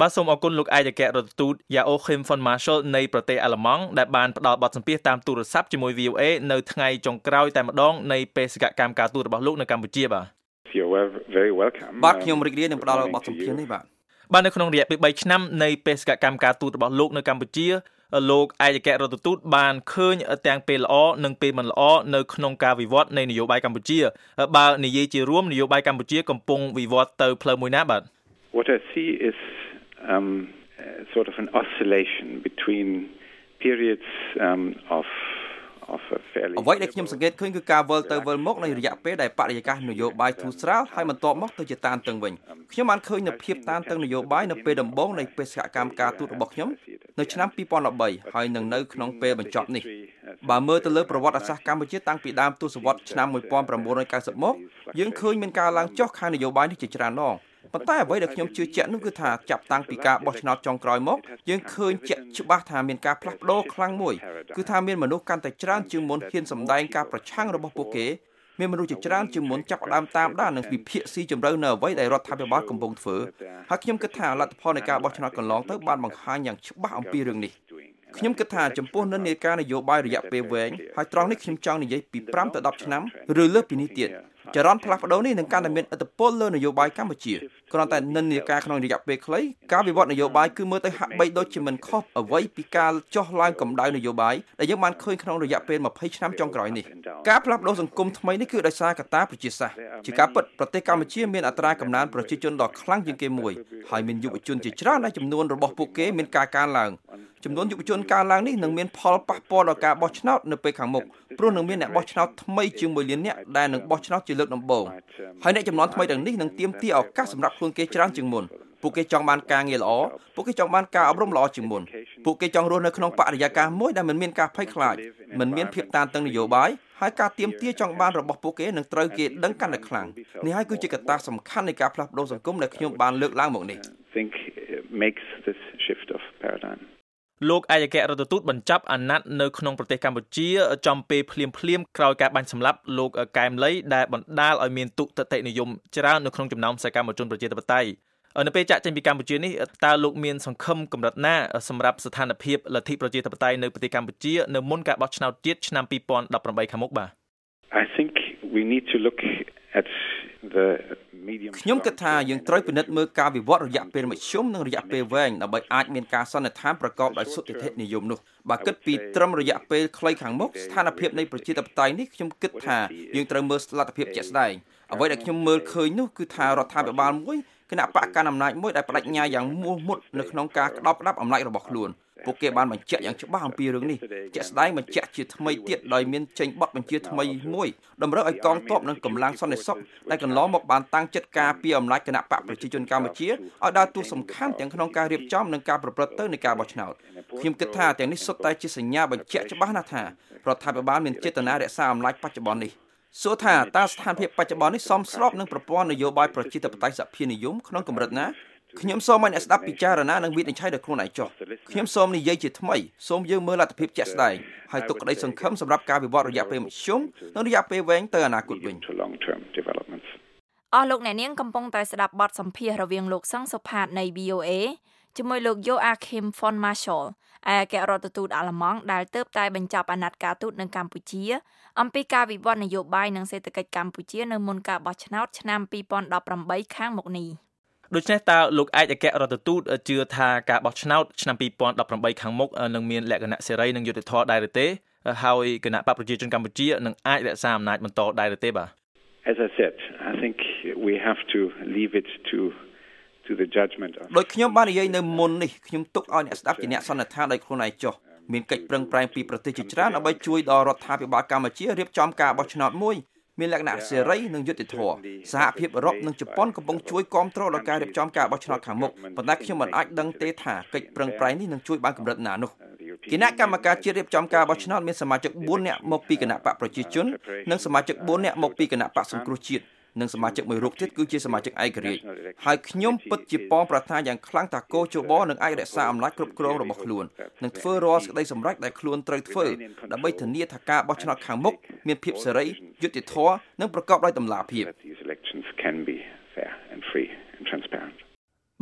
បាទសូមអរគុណលោកឯកអគ្គរដ្ឋទូត Joachim von Marshall នៃប្រទេសអាល្លឺម៉ង់ដែលបានផ្ដល់បទសម្ភាសន៍តាមទូរស័ព្ទជាមួយ VOA នៅថ្ងៃចុងក្រោយតែម្ដងនៃបេសកកម្មការទូតរបស់លោកនៅកម្ពុជាបាទ You're very welcome. បាទខ្ញុំរីករាយនឹងផ្ដល់បទសម្ភាសន៍នេះបាទបាទនៅក្នុងរយៈពេល3ឆ្នាំនៃបេសកកម្មការទូតរបស់លោកនៅកម្ពុជាលោកឯកអគ្គរដ្ឋទូតបានឃើញទាំងពេលល្អនិងពេលមិនល្អនៅក្នុងការវិវត្តនៃនយោបាយកម្ពុជាបើនិយាយជារួមនយោបាយកម្ពុជាកំពុងវិវត្តទៅផ្លូវមួយណាបាទ What I see is um uh, sort of an oscillation between periods um of of a fairly អ្វីដែលខ្ញុំសង្កេតឃើញគឺការវិលទៅវិលមកនៃរយៈពេលដែលបរិយាកាសនយោបាយធូរស្រាលហើយបន្ទាប់មកទៅជាតានតឹងវិញខ្ញុំបានឃើញនូវភាពតានតឹងនយោបាយនៅពេលដំបូងនៃបេសកកម្មការទូតរបស់ខ្ញុំនៅឆ្នាំ2013ហើយនឹងនៅក្នុងពេលបញ្ចប់នេះបើមើលទៅលើប្រវត្តិសាស្ត្រកម្ពុជាតាំងពីដើមទសវត្សរ៍ឆ្នាំ1990មកយើងឃើញមានការឡើងចុះខាងនយោបាយនេះជាច្រើនដង ប៉ុន្តែអ្វីដែលខ្ញុំជឿជាក់នោះគឺថាចាប់តាំងពីការបោះឆ្នោតចុងក្រោយមកយើងឃើញជាក់ច្បាស់ថាមានការផ្លាស់ប្ដូរខ្លាំងមួយគឺថាមានមនុស្សកាន់តែច្រើនជាងមុនហ៊ានសម្ដែងការប្រឆាំងរបស់ពួកគេមានមនុស្សជាច្រើនជាងមុនចាប់ផ្ដើមតាមដាននិងវិភាគស៊ីជម្រៅនៅអ្វីដែលរដ្ឋាភិបាលកំពុងធ្វើហើយខ្ញុំគិតថាលទ្ធផលនៃការបោះឆ្នោតកន្លងទៅបានបង្ហាញយ៉ាងច្បាស់អំពីរឿងនេះខ្ញុំគិតថាចំពោះនិន្នាការនយោបាយរយៈពេលវែងហើយត្រង់នេះខ្ញុំចង់និយាយពី5ទៅ10ឆ្នាំឬលើសពីនេះទៀត ចរន្តផ្លាស់ប្ដូរនេះនឹងកាន់តែមានឥទ្ធិពលលើនយោបាយកម្ពុជាគ្រាន់តែនិន្នាការក្នុងរយៈពេលខ្លីការវិវត្តនយោបាយគឺមើលទៅហាក់បីដូចជាមិនខុសអ្វីពីការចុះឡើងកម្ដៅនយោបាយដែលយើងបានឃើញក្នុងរយៈពេល20ឆ្នាំចុងក្រោយនេះការផ្លាស់ប្ដូរសង្គមថ្មីនេះគឺដោយសារកត្តាប្រជាសាស្ត្រជាការពិតប្រទេសកម្ពុជាមានអត្រាកំណើនប្រជាជនដ៏ខ្លាំងជាងគេមួយហើយមានយុវជនជាច្រើនដែលចំនួនរបស់ពួកគេមានការកើនឡើង ចំនួនយុវជនកើនឡើងនេះនឹងមានផលប៉ះពាល់ដល់ការបោះឆ្នោតនៅពេលខាងមុខព្រោះនឹងមានអ្នកបោះឆ្នោតថ្មីជាង1លានអ្នកដែលនឹងបោះឆ្នោតជាលើកដំបូងហើយអ្នកចំនួនថ្មីទាំងនេះនឹងទាមទារឱកាសសម្រាប់ខ្លួនគេច្រើនជាងមុនពួកគេចង់បានការងារល្អពួកគេចង់បានការអប់រំល្អជាងមុនពួកគេចង់រស់នៅក្នុងបរិយាកាសមួយដែលមិនមានការភ័យខ្លាចមិនមានភាពតានតឹងនយោបាយហើយការទៀមទាចង់បានរបស់ពួកគេនឹងត្រូវគេដឹងកាន់តែខ្លាំងនេះហើយគឺជាកត្តាសំខាន់នៃការផ្លាស់ប្ដូរសង្គមដែលខ្ញុំបានលើកឡើងមកនេះ think makes this shift of paradigm លោកឯកអគ្គរដ្ឋទូតបញ្ចប់អាណត្តិនៅក្នុងប្រទេសកម្ពុជាចំពេលភ្លាមភ្លាមក្រោយការបាញ់សម្លាប់លោកកែមលីដែលបណ្ដាលឲ្យមានទុតិតិនិយមច្រើននៅក្នុងចំណោមសកម្មជនប្រជាធិបតេយ្យនៅពេលចាក់ចេញពីកម្ពុជានេះតើលោកមានសង្ឃឹមកម្រិតណាសម្រាប់ស្ថានភាពលទ្ធិប្រជាធិបតេយ្យនៅប្រទេសកម្ពុជានៅមុនការបោះឆ្នោតជាតិឆ្នាំ2018ខាងមុខបាទ I think we need to look at the ខ្ញុំគិតថាយើងត្រូវពិនិត្យមើលការវិវត្តរយៈពេលមធ្យមនិងរយៈពេលវែងដើម្បីអាចមានការសន្និដ្ឋានប្រកបដោយសុទ្ធិធនិយមនោះបើគិតពីត្រឹមរយៈពេលខ្លីខាងមុខស្ថានភាពនៃប្រជាធិបតេយ្យនេះខ្ញុំគិតថាយើងត្រូវមើលលទ្ធភាពជាក់ស្ដែងអ្វីដែលខ្ញុំមើលឃើញនោះគឺថារដ្ឋាភិបាលមួយគណៈបកកណ្ដាលអំណាចមួយដែលបដិញ្ញាយ៉ាងមោះមុតនៅក្នុងការក្តោបក្តាប់អំណាចរបស់ខ្លួន ពួកគេបានបញ្ជាក់យ៉ាងច្បាស់អំពីរឿងនេះជាក់ស្ដែងបញ្ជាក់ជាថ្មីទៀតដោយមានចេញបទបញ្ជាថ្មីមួយតម្រូវឲ្យកងទ័ពនិងកម្លាំងសន្តិសុខដែលកន្លងមកបានតាំងចិត្តការពីអំណាចគណៈបកប្រជាជនកម្ពុជាឲ្យដើរតួសំខាន់ទាំងក្នុងការរៀបចំនិងការប្រព្រឹត្តទៅនៃការបោះឆ្នោតខ្ញុំគិតថាទាំងនេះសុទ្ធតែជាសញ្ញាបញ្ជាក់ច្បាស់ណាស់ថារដ្ឋាភិបាលមានចេតនារក្សាអំណាចបច្ចុប្បន្ននេះសួរថាតើស្ថានភាពបច្ចុប្បន្ននេះសមស្របនឹងប្រព័ន្ធនយោបាយប្រជាធិបតេយ្យសភានិយមក្នុងកម្រិតណា ខ្ញុំសូមឲ្យអ្នកស្ដាប់ពិចារណានិងវិនិច្ឆ័យដោយខ្លួនឯងចុះខ្ញុំសូមនិយាយជាថ្មីសូមយើងមើលលទ្ធភាពជាក់ស្ដែងហើយទុកក្តីសង្ឃឹមសម្រាប់ការវិវត្តរយៈពេលមធ្យមនិងរយៈពេលវែងទៅអនាគតវិញអស់លោកអ្នកនាងកំពុងតែស្ដាប់បទសម្ភាសន៍រវាងលោកសង្សុផាតនៃ VOA ជាមួយលោក Joachim von Marshall ឯកអគ្គរដ្ឋទូតអាល្លឺម៉ង់ដែលទើបតែបញ្ចប់អាណត្តិការទូតនៅកម្ពុជា អំពីការវិវត្តនយោបាយនិងសេដ្ឋកិច្ចកម្ពុជានៅមុនការបោះឆ្នោតឆ្នាំ2018ខាងមុខនេះ ដូច្នេះតើលោកឯកអគ្គរដ្ឋទូតជឿថាការបោះឆ្នោតឆ្នាំ2018ខាងមុខនឹងមានលក្ខណៈសេរីនិងយុត្តិធម៌ដែរឬទេហើយគណៈបកប្រជាជនកម្ពុជានឹងអាចរក្សាអំណាចបន្តដែរឬទេបាទ As I said I think we have to leave it to to the judgment of ដោយខ្ញុំបាននិយាយនៅមុននេះខ្ញុំទុកឲ្យអ្នកស្ដាប់ជាអ្នកសន្និដ្ឋានដោយខ្លួនឯងចុះមានកិច្ចប្រឹងប្រែងពីប្រទេសជាច្រើនដើម្បីជួយដល់រដ្ឋាភិបាលកម្ពុជារៀបចំការបោះឆ្នោតមួយ មានលក្ខណៈសេរីនិងយុត្តិធម៌សហភាពអឺរ៉ុបនិងជប៉ុនកំពុងជួយគ្រប់គ្រងដល់ការរៀបចំការបោះឆ្នោតខាងមុខប៉ុន្តែខ្ញុំមិនអាចដឹងទេថាកិច្ចប្រឹងប្រែងនេះនឹងជួយបានកម្រិតណានោះគណៈកម្មការជាតិរៀបចំការបោះឆ្នោតមានសមាជិក4នាក់មកពីគណៈបកប្រជាជននិងសមាជិក4នាក់មកពីគណៈបកសង្គ្រោះជាតិ និងសមាជិកមួយរូបទៀតគឺជាសមាជិកឯករាជ្យហើយខ្ញុំពិតជាប៉ងប្រាថ្នាយ៉ាងខ្លាំងថាកោជបនឹងអាចរក្សាអំណាចគ្រប់គ្រងរបស់ខ្លួននិងធ្វើរាល់សេចក្តីសម្រេចដែលខ្លួនត្រូវធ្វើដើម្បីធានាថាការបោះឆ្នោតខាងមុខមានភាពសេរីយុត្តិធម៌និងប្រកបដោយតម្លាភាព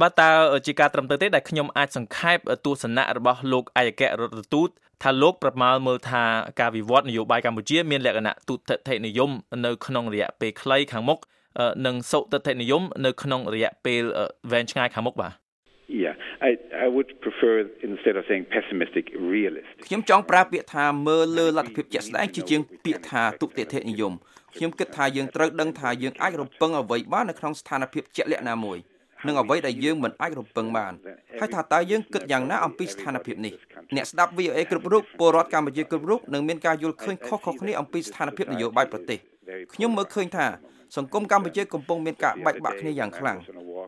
បាទតើជាការត្រឹមត្រូវទេដែលខ្ញុំអាចសង្ខេបទស្សនៈរបស់លោកឯកអគ្គរដ្ឋទូតថាលោកប្រមាលមើលថាការវិវត្តនយោបាយកម្ពុជាមានលក្ខណៈទុតិធិនិយមនៅក្នុងរយៈពេលខ្លីខាងមុខនិងសុតិធិនិយមនៅក្នុងរយៈពេលវែងឆ្ងាយខាងមុខបាទ Yeah I I would prefer instead of saying pessimistic realistic ខ្ញុំចង់ប្រើពាក្យថាមើលលើលទ្ធភាពជាក់ស្ដែងជាជាងពាក្យថាទុតិធិនិយមខ្ញុំគិតថាយើងត្រូវដឹងថាយើងអាចរំពឹងអ្វីបាននៅក្នុងស្ថានភាពជាក់លាក់ណាមួយ និងអ្វីដែលយើងមិនអាចរំពឹងបានហើយថាតើយើងគិតយ៉ាងណាអំពីស្ថានភាពនេះអ្នកស្ដាប់ VOA គ្រប់រូបពលរដ្ឋកម្ពុជាគ្រប់រូបនឹងមានការយល់ឃើញខុសៗគ្នាអំពីស្ថានភាពនយោបាយប្រទេសខ្ញុំមើលឃើញថាសង្គមកម្ពុជាកំពុងមានការបែកបាក់គ្នាយ៉ាងខ្លាំង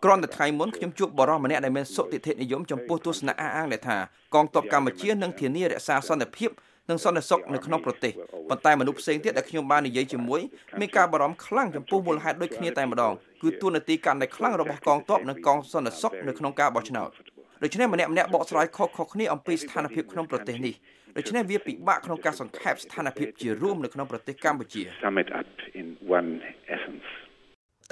គ្រាន់តែថ្ងៃមុនខ្ញុំជួបបរិសម្នាក់ដែលមានសុតិធិនិយមចំពោះទស្សនៈអះអាងដែលថាកងទ័ពកម្ពុជានឹងធានារក្សាសន្តិភាពនិងសន្តិសុខនៅក្នុងប្រទេសប៉ុន្តែមនុស្សផ្សេងទៀតដែលខ្ញុំបាននិយាយជាមួយមានការបារម្ភខ្លាំងចំពោះមូលហេតុដូចគ្នាតែម្ដង គឺទួនាទីកាន់តែខ្លាំងរបស់កងទ័ពនិងកងសន្តិសុខនៅក្នុងការបោះឆ្នោតដូច្នេះម្នាក់ម្នាក់បកស្រាយខុសៗគ្នាអំពីស្ថានភាពក្នុងប្រទេសនេះដូច្នេះវាពិបាកក្នុងការសង្ខេបស្ថានភាពជារួមនៅក្នុងប្រទេសកម្ពុជា Sum it up in one essence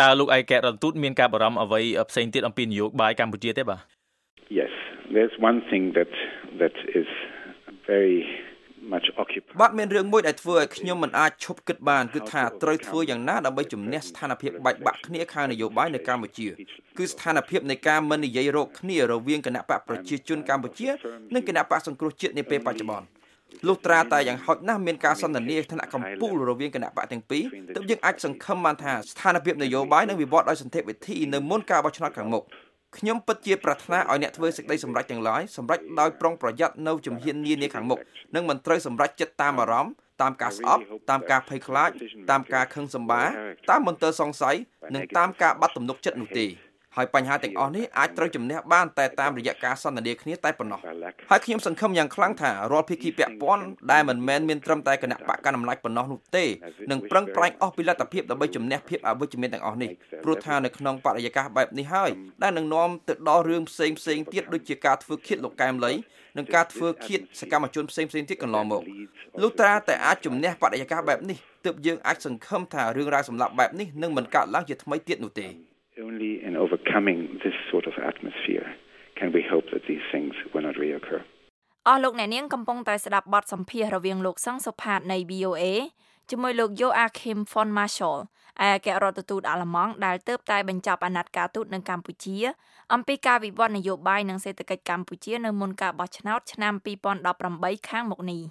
តើលោកឯករដ្ឋទូតមានការបារម្ភអ្វីផ្សេងទៀតអំពីនយោបាយកម្ពុជាទេបាទ Yes there's one thing that that is very much occupied បាទមានរឿងមួយដែលធ្វើឲ្យខ្ញុំមិនអាចឈប់គិតបានគឺថាត្រូវធ្វើយ៉ាងណាដើម្បីជំនះស្ថានភាពបែកបាក់គ្នាខាងនយោបាយនៅកម្ពុជាគឺស្ថានភាពនៃការមិននិយាយរកគ្នារវាងគណៈបកប្រជាជនកម្ពុជានិងគណៈបកសង្គ្រោះជាតិនាពេលបច្ចុប្បន្នលុះត្រាតែយ៉ាងហោចណាស់មានការសន្ទនាថ្នាក់កម្ពុជារវាងគណៈបកទាំងពីរទើបយើងអាចសង្ឃឹមបានថាស្ថានភាពនយោបាយនឹងវិវត្តដោយសន្តិវិធីនៅមុនការបោះឆ្នោតខាងមុខ ខ្ញុំពិតជាប្រាថ្នាឲ្យអ្នកធ្វើសេចក្តីសម្រេចទាំងឡាយសម្រេចដោយប្រុងប្រយ័ត្ននៅជំហាននានាខាងមុខនិងមិនត្រូវសម្រេចចិត្តតាមអារម្មណ៍តាមការស្អប់តាមការភ័យខ្លាចតាមការខឹងសម្បាតាមមន្ទិលសង្ស័យនិងតាមការបាត់ទំនុកចិត្តនោះទេ ហើយបញ្ហាទាំងអស់នេះអាចត្រូវជំនះបានតែតាមរយៈការសន្ទនាគ្នាតែប៉ុណ្ណោះហើយខ្ញុំសង្ឃឹមយ៉ាងខ្លាំងថារាល់ភាគីពាក់ព័ន្ធដែលមិនមែនមានត្រឹមតែគណៈបកកណ្ដាលអំណាចប៉ុណ្ណោះនោះទេនឹងប្រឹងប្រែងអស់ពីលទ្ធភាពដើម្បីជំនះភាពអវិជ្ជមានទាំងអស់នេះព្រោះថានៅក្នុងបរិយាកាសបែបនេះហើយដែលនឹងនាំទៅដល់រឿងផ្សេងផ្សេងទៀតដូចជាការធ្វើឃាតលោកកែមលីនិងការធ្វើឃាតសកម្មជនផ្សេងផ្សេងទៀតកន្លងមកលុះត្រាតែអាចជំនះបរិយាកាសបែបនេះទើបយើងអាចសង្ឃឹមថារឿងរ៉ាវសម្លាប់បែបនេះនឹងមិនកើតឡើងជាថ្មីទៀតនោះទេ Only in overcoming this sort of atmosphere can we hope that these things will not reoccur. អស់លោកអ្នកនាងកំពុងតែស្ដាប់បទសម្ភាសន៍រវាងលោកសង្សុផាតនៃ VOA ជាមួយលោក Joachim von Marschall ឯកអគ្គរដ្ឋទូតអាល្លឺម៉ង់ដែលទៅតែបញ្ចប់អាណត្តិការទូតនៅកម្ពុជា អំពីការវិវត្តនយោបាយនិងសេដ្ឋកិច្ចកម្ពុជានៅមុនការបោះឆ្នោតឆ្នាំ2018ខាងមុខនេះ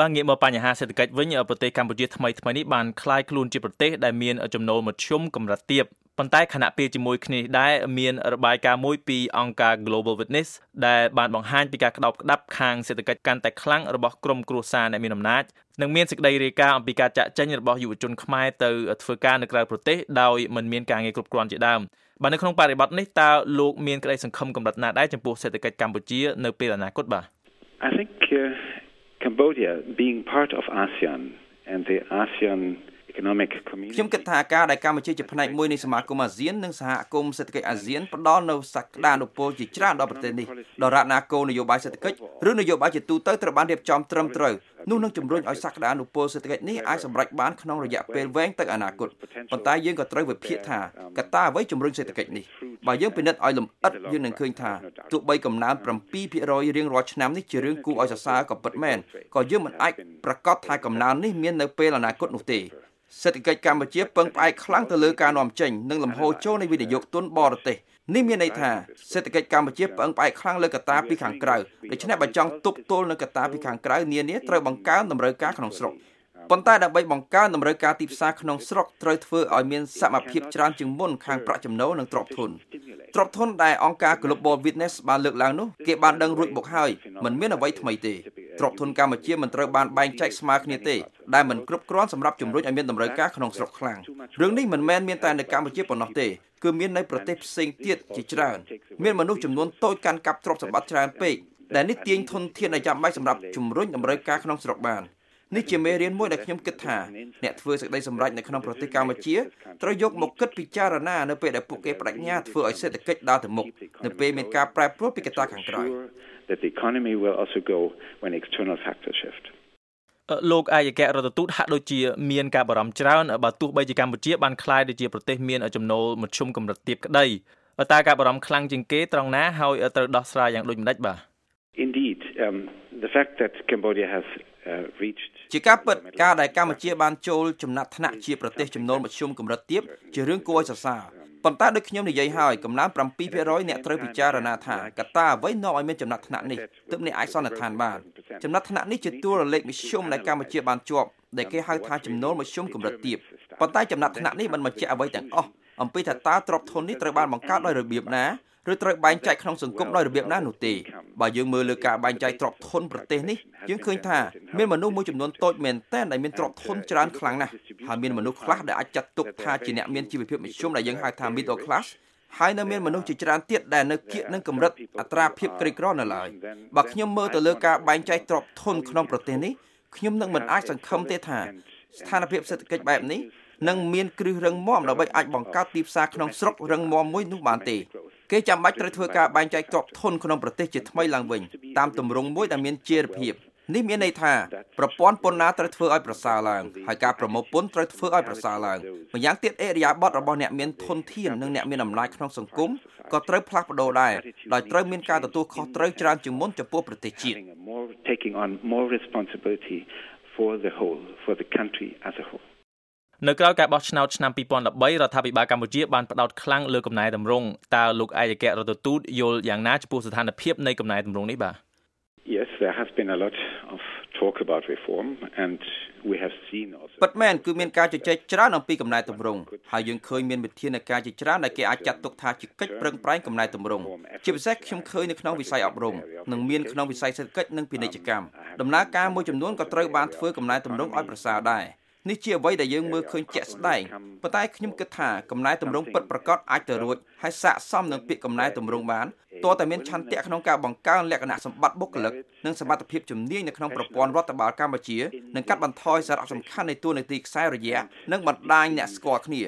បាទងាកមកបញ្ហាសេដ្ឋកិច្ចវិញប្រទេសកម្ពុជាថ្មីថ្មីនេះបានคล้ายខ្លួនជាប្រទេសដែលមានចំណូលមធ្យមកម្រិតទាប ប៉ុន្តែខណៈពេលជាមួយគ្នាដែរមានរបាយការណ៍មួយពីអង្គការ Global Witness ដែលបានបង្ហាញពីការក្តោបក្តាប់ខាងសេដ្ឋកិច្ចកាន់តែខ្លាំងរបស់ក្រុមគ្រួសារអ្នកមានអំណាចនិងមានសេចក្តីរាយការណ៍អំពីការចាក់ចែងរបស់យុវជនខ្មែរទៅធ្វើការនៅក្រៅប្រទេសដោយមិនមានការងារគ្រប់គ្រាន់ជាដើមបាទនៅក្នុងបរិបទនេះតើលោកមានក្តីសង្ឃឹមកម្រិតណាដែរចំពោះសេដ្ឋកិច្ចកម្ពុជានៅពេលអនាគតបាទ I think uh, Cambodia being part of ASEAN and the ASEAN ខ្ញុំគិតថាការដែលកម្ពុជាជាផ្នែកមួយនៃសមាគមអាស៊ាននិងសហគមន៍សេដ្ឋកិច្ចអាស៊ានផ្ដល់នូវសក្តានុពលជាច្រើនដល់ប្រទេសនេះដរាបណាគោលនយោបាយសេដ្ឋកិច្ចឬនយោបាយជាទូទៅត្រូវបានរៀបចំត្រឹមត្រូវនោះនឹងជំរុញឲ្យសក្តានុពលសេដ្ឋកិច្ចនេះអាចសម្រេចបានក្នុងរយៈពេលវែងទៅអនាគតប៉ុន្តែយើងក៏ត្រូវវិភាគថាកត្តាអ្វីជំរុញសេដ្ឋកិច្ចនេះបើយើងពិនិត្យឲ្យលម្អិតយើងនឹងឃើញថាទោះបីកំណើន7%រៀងរាល់ឆ្នាំនេះជារឿងគួរឲ្យសរសើរក៏ពិតមែនក៏យើងមិនអាចប្រកាសថាកំណើននេះមាននៅពេលអនាគតនោះទេសេដ្ឋកិច្ចកម្ពុជាពឹងផ្អែកខ្លាំងទៅលើការនាំចេញនិងលំហូរចូលនៃវិនិយោគទុនបរទេសនេះមានន័យថាសេដ្ឋកិច្ចកម្ពុជាពឹងផ្អែកខ្លាំងលើកត្តាពីខាងក្រៅដូច្នេះបើចង់ទប់ទល់នឹងកត្តាពីខាងក្រៅនានាត្រូវបង្កើនតម្រូវការក្នុងស្រុកប៉ុន្តែដើម្បីបង្កើនតម្រូវការទីផ្សារក្នុងស្រុកត្រូវធ្វើឲ្យមានសមភាពច្រើនជាងមុនខាងប្រាក់ចំណូលនិងទ្រព្យធនទ្រព្យធនដែលអង្គការ Global Witness បានលើកឡើងនោះគេបានដឹងរួចមកហើយមិនមានអ្វីថ្មីទេ ទ្រព្យធនកម្ពុជាមិនត្រូវបានបែងចែកស្មើគ្នាទេដែលមិនគ្រប់គ្រាន់សម្រាប់ជំរុញឲ្យមានតម្រូវការក្នុងស្រុកខ្លាំងរឿងនេះមិនមែនមានតែនៅកម្ពុជាប៉ុណ្ណោះទេគឺមាននៅប្រទេសផ្សេងទៀតជាច្រើនមានមនុស្សចំនួនតូចកាន់កាប់ទ្រព្យសម្បត្តិច្រើនពេកដែលនេះទាញធនធានដែលចាំបាច់សម្រាប់ជំរុញតម្រូវការក្នុងស្រុកបាននេះជាមេរៀនមួយដែលខ្ញុំគិតថាអ្នកធ្វើសេចក្តីសម្រេចនៅក្នុងប្រទេសកម្ពុជាត្រូវយកមកគិតពិចារណានៅពេលដែលពួកគេបដិញ្ញាធ្វើឲ្យសេដ្ឋកិច្ចដើរទៅមុខនៅពេលមានការប្រែប្រួលពីកត្តាខាងក្រៅ that the economy will also go when external factors shift លោកអាយអគ្គរដ្ឋទូតហាក់ដូចជាមានការបារម្ភច្រើនបើទោះបីជាកម្ពុជាបានក្លាយទៅជាប្រទេសមានចំណូលមធ្យមកម្រិតទាបក្តីតើការបារម្ភខ្លាំងជាងគេត្រង់ណាហើយត្រូវដោះស្រាយយ៉ាងដូចម្ដេចបាទ Indeed um the fact that Cambodia has uh, reached ជាការពិតការដែលកម្ពុជាបានចូលចំណាត់ថ្នាក់ជាប្រទេសចំណូលមធ្យមកម្រិតទាបជារឿងគួរឲ្យសរសើរ ប៉ុន្តែដូចខ្ញុំនិយាយហើយកំណើន7%អ្នកត្រូវពិចារណាថាកត្តាអ្វីនាំឲ្យមានចំណាត់ថ្នាក់នេះទើបអ្នកអាចសន្និដ្ឋានបានចំណាត់ថ្នាក់នេះជាតួលេខមធ្យមដែលកម្ពុជាបានជាប់ដែលគេហៅថាចំណូលមធ្យមកម្រិតទាបប៉ុន្តែចំណាត់ថ្នាក់នេះមិនបញ្ជាក់អ្វីទាំងអស់អំពីថាតើទ្រព្យធននេះត្រូវបានបង្កើតដោយរបៀបណាឬត្រូវបែងចែកក្នុងសង្គមដោយរបៀបណានោះទេបើយើងមើលលើការបែងចែកទ្រព្យធនប្រទេសនេះយើងឃើញថាមានមនុស្សមួយចំនួនតូចមែនតែនដែលមានទ្រព្យធនច្រើនខ្លាំងណាស់ ហើយមានមនុស្សខ្លះដែលអាចចាត់ទុកថាជាអ្នកមានជីវភាពមធ្យមដែលយើងហៅថា middle class ហើយនៅមានមនុស្សជាច្រើនទៀតដែលនៅគៀកនឹងកម្រិតអត្រាភាពក្រីក្រនៅឡើយបើខ្ញុំមើលទៅលើការបែងចែកទ្រព្យធនក្នុងប្រទេសនេះខ្ញុំនឹងមិនអាចសង្ឃឹមទេថាស្ថានភាពសេដ្ឋកិច្ចបែបនេះនឹងមានគ្រឹះរឹងមាំដើម្បីអាចបង្កើតទីផ្សារក្នុងស្រុករឹងមាំមួយនោះបានទេគេចាំបាច់ត្រូវធ្វើការបែងចែកទ្រព្យធនក្នុងប្រទេសជាថ្មីឡើងវិញតាមទម្រង់មួយដែលមានជារភាព នេះមានន័យថាប្រព័ន្ធពន្ធដារត្រូវធ្វើឲ្យប្រសើរឡើងហើយការប្រមូលពន្ធត្រូវធ្វើឲ្យប្រសើរឡើងម្យ៉ាងទៀតអេរិយាប័ត្ររបស់អ្នកមានធនធាននិងអ្នកមានអំណាចក្នុងសង្គមក៏ត្រូវផ្លាស់ប្ដូរដែរដោយត្រូវមានការទទួលខុសត្រូវច្រើនជាងមុនចំពោះប្រទេសជាតិ taking on more responsibility for the whole for the country as a whole នៅក្រៅការបោះឆ្នោតឆ្នាំ2013រដ្ឋាភិបាលកម្ពុជាបានផ្ដោតខ្លាំងលើកំណែតម្រង់តើលោកឯកអគ្គរដ្ឋទូតយល់យ៉ាងណាចំពោះស្ថានភាពនៃកំណែតម្រង់នេះបាទ Yes there has been a lot of talk about reform and we have seen also ពិតមែនគឺមានការជជែកច្រើនអំពីកំណែតម្រង់ហើយយើងឃើញមានវិធានការជាច្រើនដែលគេអាចចាត់ទុកថាជាកិច្ចប្រឹងប្រែងកំណែតម្រង់ជាពិសេសខ្ញុំឃើញនៅក្នុងវិស័យអប់រំនិងមានក្នុងវិស័យសេដ្ឋកិច្ចនិងពាណិជ្ជកម្មដំណើរការមួយចំនួនក៏ត្រូវបានធ្វើកំណែតម្រង់ឲ្យប្រសើរដែរ នេះជាអ្វីដែលយើងមើលឃើញជាក់ស្ដែងប៉ុន្តែខ្ញុំគិតថាកំណែតម្រង់ពិតប្រាកដអាចទៅរួចហើយស័ក្តិសមនឹងពាក្យកំណែតម្រង់បានតើតែមានឆន្ទៈក្នុងការបង្កើនលក្ខណៈសម្បត្តិបុគ្គលិកនិងសមត្ថភាពជំនាញនៅក្នុងប្រព័ន្ធរដ្ឋបាលកម្ពុជានិងកាត់បន្ថយសារៈសំខាន់នៃតួនាទីខ្សែរយៈនិងបណ្ដាញអ្នកស្គាល់គ្នា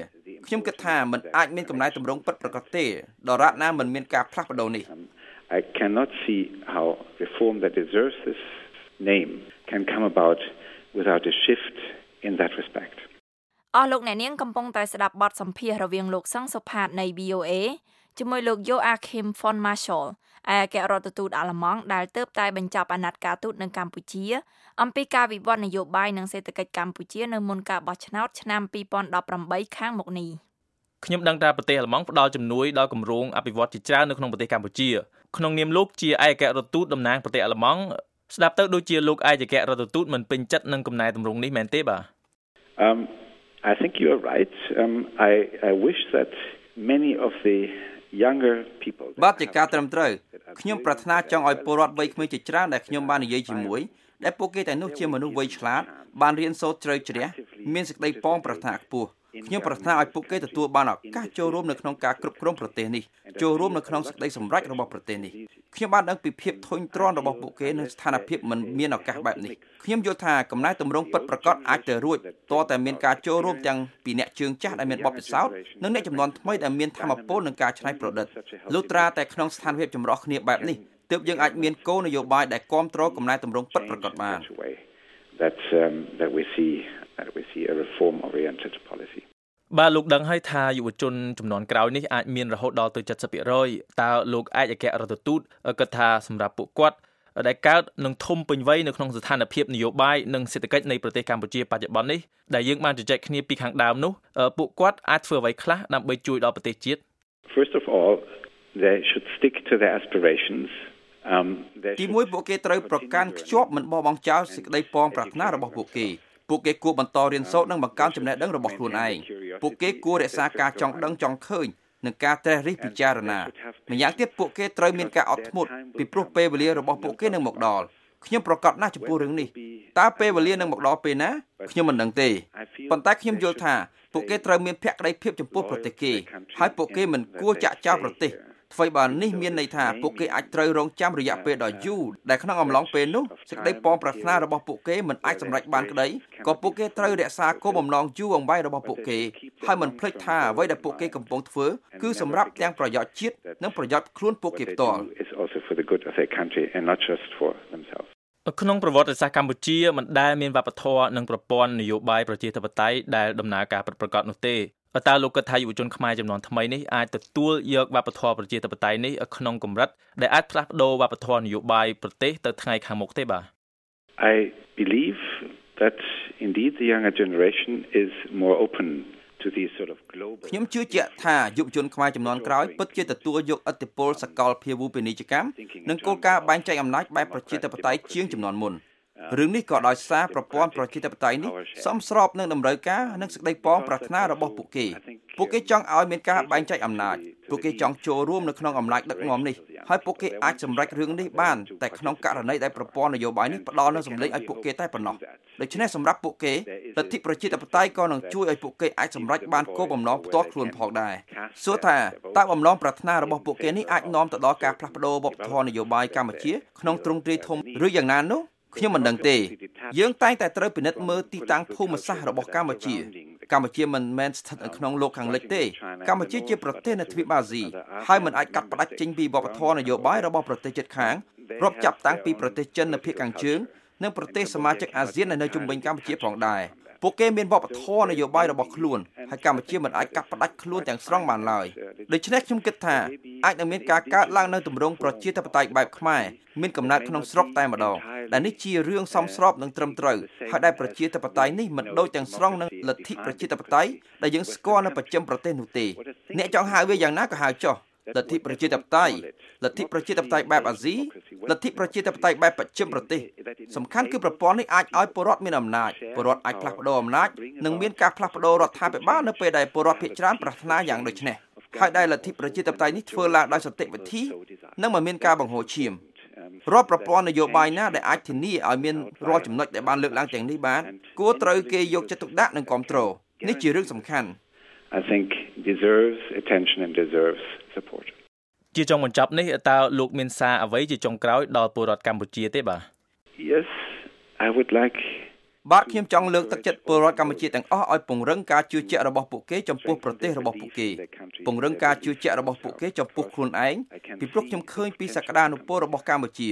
ខ្ញុំគិតថាมันអាចមានកំណែតម្រង់ពិតប្រាកដទេដរាបណាមិនមានការផ្លាស់ប្ដូរនេះ I cannot see how reform that deserves this name can come about without a shift in that respect អស់លោកអ្នកនាងកំពុងតែស្ដាប់បទសម្ភាសន៍រវាងលោកសង្សុផាតនៃ VOA ជាមួយលោក Joachim von Marschall ឯកអគ្គរដ្ឋទូតអាល្លឺម៉ង់ដែលទៅតែបញ្ចប់អាណត្តិការទូតនៅកម្ពុជា អំពីការវិវត្តនយោបាយនិងសេដ្ឋកិច្ចកម្ពុជានៅមុនការបោះឆ្នោតឆ្នាំ2018ខាងមុខនេះខ្ញុំដឹងថាប្រទេសអាល្លឺម៉ង់ផ្ដល់ជំនួយដល់គម្រោងអភិវឌ្ឍជាច្រើននៅក្នុងប្រទេសកម្ពុជាក្នុងនាមលោកជាឯកអគ្គរដ្ឋទូតតំណាងប្រទេសអាល្លឺម៉ង់ ស្ដាប់ទៅដូចជាលោកឯកអគ្គរដ្ឋទូតមិនពេញចិត្តនឹងកំណែតម្រង់នេះមែនទេបាទ Um I think you are right um I I wish that many of the younger people បាទជាការត្រឹមត្រូវខ្ញុំប្រាថ្នាចង់ឲ្យពលរដ្ឋវ័យក្មេងជាច្រើនដែលខ្ញុំបាននិយាយជាមួយដែលពួកគេតែនោះជាមនុស្សវ័យឆ្លាតបានរៀនសូត្រជ្រៅជ្រះមានសេចក្តីប៉ងប្រាថ្នាខ្ពស់ ខ្ញុំប្រាថ្នាឲ្យពួកគេទទួលបានឱកាសចូលរួមនៅក្នុងការគ្រប់គ្រងប្រទេសនេះចូលរួមនៅក្នុងសេចក្តីសម្រេចរបស់ប្រទេសនេះខ្ញុំបានដឹងពីភាពធុញទ្រាន់របស់ពួកគេនៅស្ថានភាពមិនមានឱកាសបែបនេះខ្ញុំយល់ថាកំណែតម្រង់ពិតប្រាកដអាចទៅរួចតើតែមានការចូលរួមទាំងពីអ្នកជើងចាស់ដែលមានបទពិសោធន៍និងអ្នកចំនួនថ្មីដែលមានធម៌ពលនឹងការច្នៃប្រឌិតលុត្រាតែក្នុងស្ថានភាពចម្រុះគ្នាបែបនេះទើបយើងអាចមានគោលនយោបាយដែលគ្រប់គ្រងកំណែតម្រង់ពិតប្រាកដបាន that um, that we see that we see a reform oriented policy បាទលោកដឹងហើយថាយុវជនចំនួនក្រោយនេះអាចមានរហូតដល់ទៅ70%តើលោកអាចអគ្គរដ្ឋទូតគិតថាសម្រាប់ពួកគាត់ដែលកើតនឹងធំពេញវ័យនៅក្នុងស្ថានភាពនយោបាយនិងសេដ្ឋកិច្ចនៃប្រទេសកម្ពុជាបច្ចុប្បន្ននេះដែលយើងបានជជែកគ្នាពីខាងដើមនោះពួកគាត់អាចធ្វើអ្វីខ្លះដើម្បីជួយដល់ប្រទេសជាតិ First of all they should stick to their aspirations ទីមួយពួកគេត្រូវប្រកាន់ខ្ជាប់មិនបោះបង់ចោលសេចក្តីប៉ងប្រាថ្នារបស់ពួកគេ ពួកគេគួរបន្តរៀនសូត្រនិងបង្កើនចំណេះដឹងរបស់ខ្លួនឯងពួកគេគួររក្សាការចង់ដឹងចង់ឃើញនិងការត្រេះរិះពិចារណាម្យ៉ាងទៀតពួកគេត្រូវមានការអត់ធ្មត់ពីព្រោះពេលវេលារបស់ពួកគេនឹងមកដល់ខ្ញុំប្រកាសណាស់ចំពោះរឿងនេះតើពេលវេលានឹងមកដល់ពេលណាខ្ញុំមិនដឹងទេប៉ុន្តែខ្ញុំយល់ថាពួកគេត្រូវមានភក្ដីភាពចំពោះប្រទេសគេហើយពួកគេមិនគួរចាក់ចោលប្រទេស អ្វីបើនេះមានន័យថាពួកគេអាចត្រូវរងចាំរយៈពេលដ៏យូរដែលក្នុងអំឡុងពេលនោះសេចក្តីប៉ងប្រាថ្នារបស់ពួកគេមិនអាចសម្រេចបានក្តីក៏ពួកគេត្រូវរក្សាគោលបំណងយូរអង្វែងរបស់ពួកគេហើយមិនភ្លេចថាអ្វីដែលពួកគេកំពុងធ្វើគឺសម្រាប់ទាំងប្រយោជន៍ជាតិនិងប្រយោជន៍ខ្លួនពួកគេផ្ទាល់ក្នុងប្រវត្តិសាស្ត្រកម្ពុជាមិនដែលមានវប្បធម៌និងប្រព័ន្ធនយោបាយប្រជាធិបតេយ្យដែលដំណើរការប្រកបនោះទេ តើលោកគិតថាយុវជនខ្មែរចំនួនថ្មីនេះអាចទទួលយកវប្បធម៌ប្រជាធិបតេយ្យនេះក្នុងកម្រិតដែលអាចផ្លាស់ប្ដូរវប្បធម៌នយោបាយប្រទេសទៅថ្ងៃខាងមុខទេបាទ I believe that indeed the younger generation is more open to these sort of global ខ្ញុំជឿជាក់ថាយុវជនខ្មែរចំនួនក្រោយពិតជាទទួលយកឥទ្ធិពលសកលភាវូបនីយកម្មនិងគោលការណ៍បែងចែកអំណាចបែបប្រជាធិបតេយ្យជាងចំនួនមុន រឿងនេះក៏ដោយសារប្រព័ន្ធប្រជាធិបតេយ្យនេះសមស្របនឹងតម្រូវការនិងសេចក្តីប៉ងប្រាថ្នារបស់ពួកគេពួកគេចង់ឲ្យមានការបែងចែកអំណាចពួកគេចង់ចូលរួមនៅក្នុងអំណាចដឹកនាំនេះហើយពួកគេអាចសម្រេចរឿងនេះបានតែក្នុងករណីដែលប្រព័ន្ធនយោបាយនេះផ្ដល់នូវសម្លេងឲ្យពួកគេតែប៉ុណ្ណោះដូច្នេះសម្រាប់ពួកគេលទ្ធិប្រជាធិបតេយ្យក៏នឹងជួយឲ្យពួកគេអាចសម្រេចបានគោលបំណងផ្ទាល់ខ្លួនផងដែរសួរថាតើបំណងប្រាថ្នារបស់ពួកគេនេះអាចនាំទៅដល់ការផ្លាស់ប្ដូរវប្បធម៌នយោបាយកម្ពុជាក្នុងទ្រង់ទ្រាយធំឬយ៉ាងណានោះ ខ្ញុំមិនដឹងទេ យើងតែងតែត្រូវពិនិត្យមើលទីតាំងភូមិសាស្ត្ររបស់កម្ពុជាកម្ពុជាមិនមែនស្ថិតនៅក្នុងលោកខាងលិចទេកម្ពុជាជាប្រទេសនៅទ្វីបអាស៊ីហើយមិនអាចកាត់ផ្តាច់ចេញពីវប្បធម៌នយោបាយរបស់ប្រទេសជិតខាងរាប់ចាប់តាំងពីប្រទេសចិននៅភាគខាងជើងនិងប្រទេសសមាជិកអាស៊ាននៅជុំវិញកម្ពុជាផងដែរពួកគេមានវប្បធម៌នយោបាយរបស់ខ្លួនហើយកម្ពុជាមិនអាចកាត់ផ្តាច់ខ្លួនទាំងស្រុងបានឡើយដូច្នេះខ្ញុំគិតថាអាចនឹងមានការកើតឡើងនៅទម្រង់ប្រជាធិបតេយ្យបែបខ្មែរមានកំណើតក្នុងស្រុកតែម្ដង ដែលនេះជារឿងសមស្របនិងត្រឹមត្រូវហើយដែលប្រជាធិបតេយ្យនេះមិនដូចទាំងស្រុងនឹងលទ្ធិប្រជាធិបតេយ្យដែលយើងស្គាល់នៅប្រចាំប្រទេសនោះទេអ្នកចង់ហៅវាយ៉ាងណាក៏ហៅចុះលទ្ធិប្រជាធិបតេយ្យលទ្ធិប្រជាធិបតេយ្យបែបអាស៊ីលទ្ធិប្រជាធិបតេយ្យបែបបច្ចិមប្រទេសសំខាន់គឺប្រព័ន្ធនេះអាចឲ្យពលរដ្ឋមានអំណាចពលរដ្ឋអាចផ្លាស់ប្ដូរអំណាចនិងមានការផ្លាស់ប្ដូររដ្ឋាភិបាលនៅពេលដែលពលរដ្ឋភាគច្រើនប្រាថ្នាយ៉ាងដូចនេះហើយដែលលទ្ធិប្រជាធិបតេយ្យនេះធ្វើឡើងដោយសន្តិវិធីនិងមិនមានការបង្ហូរឈាម រាល់ប្រព័ន្ធនយោបាយណាដែលអាចធានាឲ្យមានរាល់ចំណុចដែលបានលើកឡើងទាំងនេះបានគួរត្រូវគេយកចិត្តទុកដាក់និងគ្រប់គ្រងនេះជារឿងសំខាន់ I think deserves attention and deserves support ជាចុងបញ្ចប់នេះតើលោកមានសារអ្វីជាចុងក្រោយដល់ពលរដ្ឋកម្ពុជាទេបាទ Yes I would like បាទខ្ញុំចង់លើកទឹកចិត្តពលរដ្ឋកម្ពុជាទាំងអស់ឲ្យពង្រឹងការជឿជាក់របស់ពួកគេចំពោះប្រទេសរបស់ពួកគេពង្រឹងការជឿជាក់របស់ពួកគេចំពោះខ្លួនឯងពីព្រោះខ្ញុំឃើញពីសក្តានុពលរបស់កម្ពុជា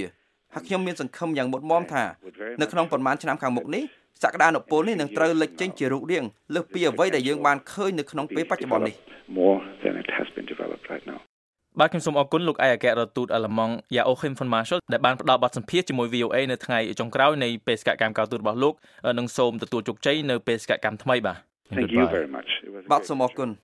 ហើយខ្ញុំមានសង្ឃឹមយ៉ាងមុតមមថានៅក្នុងប្រមាណឆ្នាំខាងមុខនេះសក្តានុពលនេះនឹងត្រូវលេចចេញជារូបរាងលើសពីអ្វីដែលយើងបានឃើញនៅក្នុងពេលបច្ចុប្បន្ននេះ more than it has been developed right now បាទខ្ញុំសូមអរគុណលោកឯកអគ្គរដ្ឋទូតអាល្លឺម៉ង់យ៉ាអូខេមហ្វុនម៉ាសលដែលបានផ្ដល់បទសម្ភាសន៍ជាមួយ VOA នៅថ្ងៃចុងក្រោយនៃបេសកកម្មកោទូតរបស់លោកនិងសូមទទួលជោគជ័យនៅបេសកកម្មថ្មីបាទ Thank you very much បាទសូមអរគុណ